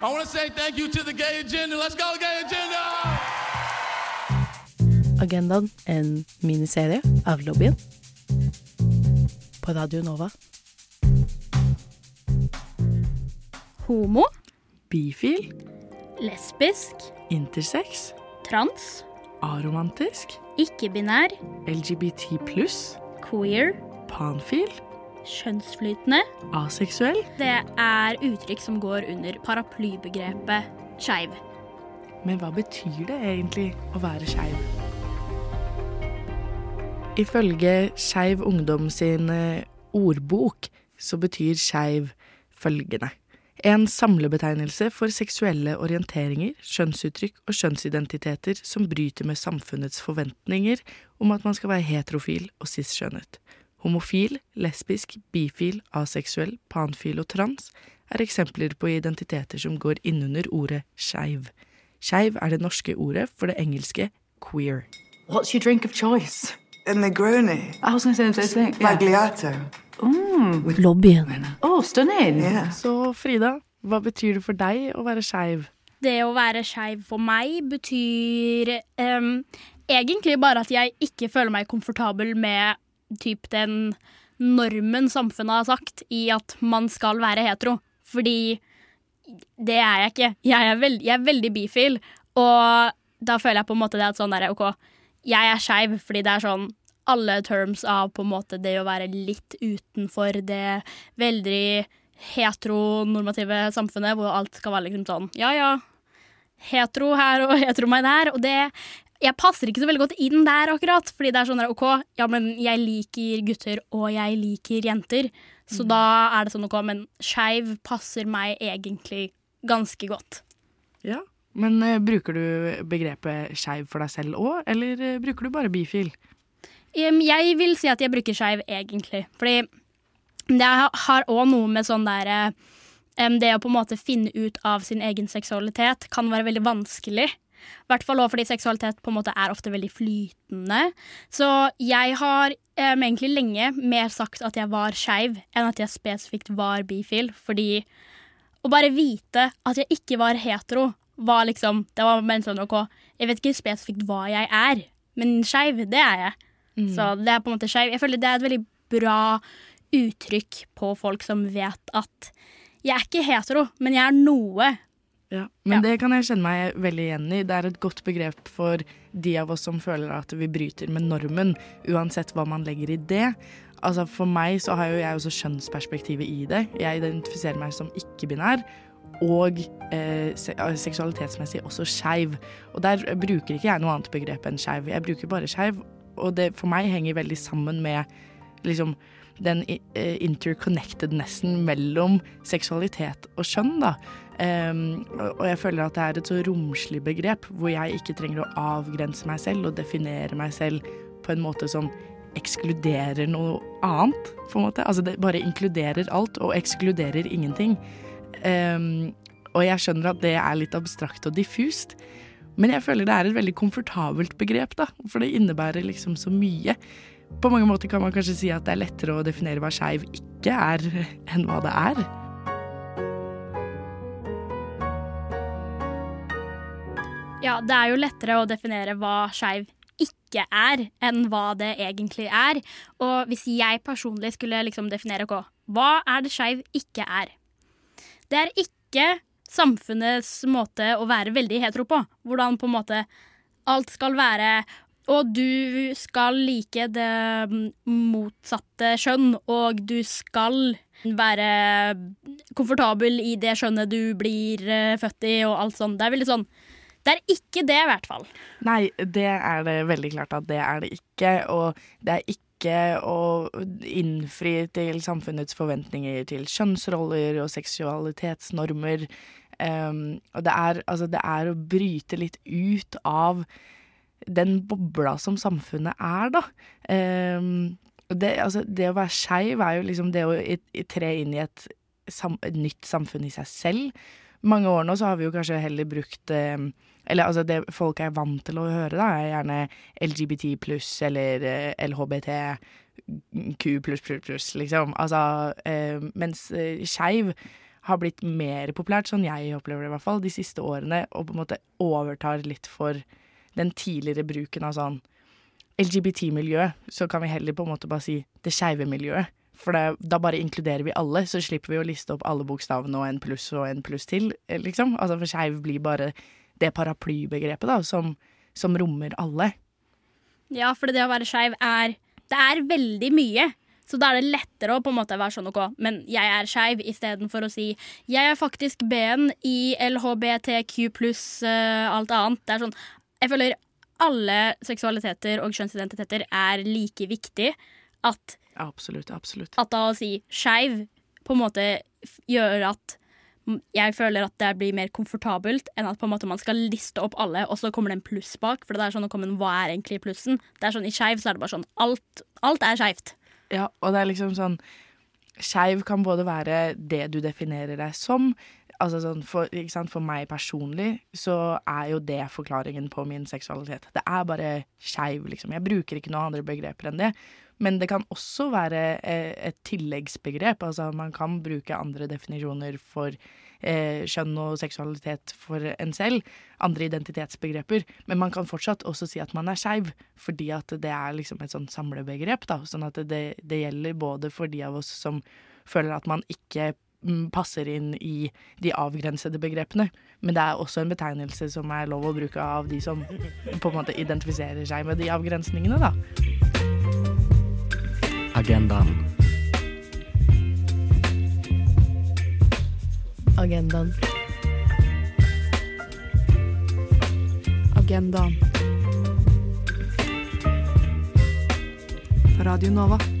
I want to say thank you to the gay agenda. Let's go, gay agenda! Agendaen, en miniserie av lobbyen. På Radio Nova. Homo, Bifil, lesbisk, intersex, trans, aromantisk, ikke-binær, LGBT pluss, queer, panfil, kjønnsflytende. aseksuell. Det er uttrykk som går under paraplybegrepet skeiv. Men hva betyr det egentlig å være skeiv? Ifølge Skeiv Ungdom sin eh, ordbok så betyr skeiv følgende. En samlebetegnelse for seksuelle orienteringer, kjønnsuttrykk og kjønnsidentiteter som bryter med samfunnets forventninger om at man skal være heterofil og cis-skjønnet. Homofil, lesbisk, bifil, aseksuell, panfil og trans er eksempler på identiteter som går innunder ordet skeiv. Skeiv er det norske ordet for det engelske queer. What's your drink of choice? A Negroni. I was going to say the same thing. Magliato. Lobbyen. Oh, stunning. Yeah. Så Frida, hva betyr det for deg å være skeiv? Det å være skeiv for meg betyr um, egentlig bare at jeg ikke føler meg komfortabel med typ den normen samfunnet har sagt i at man skal være hetero. Fordi det er jeg ikke. Jeg er, veld, jeg er veldig bifil, og da føler jeg på en måte det at sånn der, OK, jeg er skeiv fordi det er sånn alle terms av på en måte det å være litt utenfor det veldig heteronormative samfunnet, hvor alt skal være liksom sånn ja ja, hetero her og hetero meg der. Og det Jeg passer ikke så veldig godt inn der akkurat, fordi det er sånn der, OK, ja, men jeg liker gutter, og jeg liker jenter. Så da er det sånn OK, men skeiv passer meg egentlig ganske godt. Ja. Men uh, bruker du begrepet skeiv for deg selv òg, eller uh, bruker du bare bifil? Um, Jeg vil si at jeg bruker skeiv egentlig, fordi det har òg noe med sånn derre um, Det å på en måte finne ut av sin egen seksualitet kan være veldig vanskelig. I hvert fall fordi seksualitet på en måte er ofte veldig flytende. Så jeg har em, egentlig lenge mer sagt at jeg var skeiv, enn at jeg spesifikt var bifil. Fordi å bare vite at jeg ikke var hetero, var liksom Det var bare sånn OK, jeg vet ikke spesifikt hva jeg er, men skeiv, det er jeg. Så det er på en måte skeiv. Jeg føler det er et veldig bra uttrykk på folk som vet at jeg er ikke hetero, men jeg er noe. Ja. Men Ja. det kan jeg kjenne meg veldig igjen i. Det er et godt begrep for de av oss som føler at vi bryter med normen, uansett hva man legger i det. Altså For meg så har jo jeg også kjønnsperspektivet i det. Jeg identifiserer meg som ikke-binær. Og eh, se seksualitetsmessig også skeiv. Og der bruker ikke jeg noe annet begrep enn skeiv. Jeg bruker bare skeiv, og det for meg henger veldig sammen med liksom den eh, interconnectednessen mellom seksualitet og kjønn, da. Um, og jeg føler at det er et så romslig begrep, hvor jeg ikke trenger å avgrense meg selv og definere meg selv på en måte som ekskluderer noe annet, på en måte. Altså det bare inkluderer alt og ekskluderer ingenting. Um, og jeg skjønner at det er litt abstrakt og diffust. Men jeg føler det er et veldig komfortabelt begrep, da, for det innebærer liksom så mye. På mange måter kan man kanskje si at det er lettere å definere hva skeiv ikke er, enn hva det er. Ja, det er jo lettere å definere hva skeiv ikke er, enn hva det egentlig er. Og hvis jeg personlig skulle liksom definere hva, hva er det skeiv ikke er? Det er ikke samfunnets måte å være veldig hetero på. Hvordan på en måte alt skal være og du skal like det motsatte kjønn, og du skal være komfortabel i det skjønnet du blir eh, født i, og alt sånt. Det er veldig sånn Det er ikke det, i hvert fall. Nei, det er det veldig klart at det er det ikke. Og det er ikke å innfri til samfunnets forventninger til kjønnsroller og seksualitetsnormer. Um, og det er, altså, det er å bryte litt ut av den bobla som samfunnet er, da. Um, det, altså, det å være skeiv er jo liksom det å tre inn i et, sam, et nytt samfunn i seg selv. Mange år nå så har vi jo kanskje heller brukt um, Eller altså det folk er vant til å høre, da, er gjerne LGBT pluss eller eh, LHBT. Q pluss pluss pluss, liksom. Altså, eh, mens eh, skeiv har blitt mer populært, sånn jeg opplever det i hvert fall, de siste årene, og på en måte overtar litt for den tidligere bruken av sånn LGBT-miljø, så kan vi heller på en måte bare si det skeive miljøet. For det, da bare inkluderer vi alle, så slipper vi å liste opp alle bokstavene og en pluss og en pluss til, eh, liksom. Altså for skeiv blir bare det paraplybegrepet, da, som, som rommer alle. Ja, for det å være skeiv er Det er veldig mye. Så da er det lettere å på en måte være sånn OK, men jeg er skeiv, istedenfor å si jeg er faktisk B-en i LHBTQ pluss uh, alt annet. Det er sånn Jeg føler alle seksualiteter og kjønnsidentiteter er like viktig. At, Absolutt, absolutt. at da å si skeiv på en måte gjør at jeg føler at det blir mer komfortabelt enn at på en måte man skal liste opp alle, og så kommer det en pluss bak. For det er sånn å komme en, Hva er egentlig plussen? Det er sånn I skeiv så er det bare sånn alt, alt er skeivt. Ja, og det er liksom sånn Skeiv kan både være det du definerer deg som. Altså sånn, for, for meg personlig så er jo det forklaringen på min seksualitet. Det er bare skeiv, liksom. Jeg bruker ikke noen andre begreper enn det. Men det kan også være eh, et tilleggsbegrep. Altså man kan bruke andre definisjoner for eh, kjønn og seksualitet for en selv. Andre identitetsbegreper. Men man kan fortsatt også si at man er skeiv, fordi at det er liksom et sånt samlebegrep. da, Sånn at det, det gjelder både for de av oss som føler at man ikke passer inn i de avgrensede begrepene. Men det er også en betegnelse som er lov å bruke av de som på en måte identifiserer seg med de avgrensningene, da. Agendaen. Agendaen. Agendaen. På Radio Nova.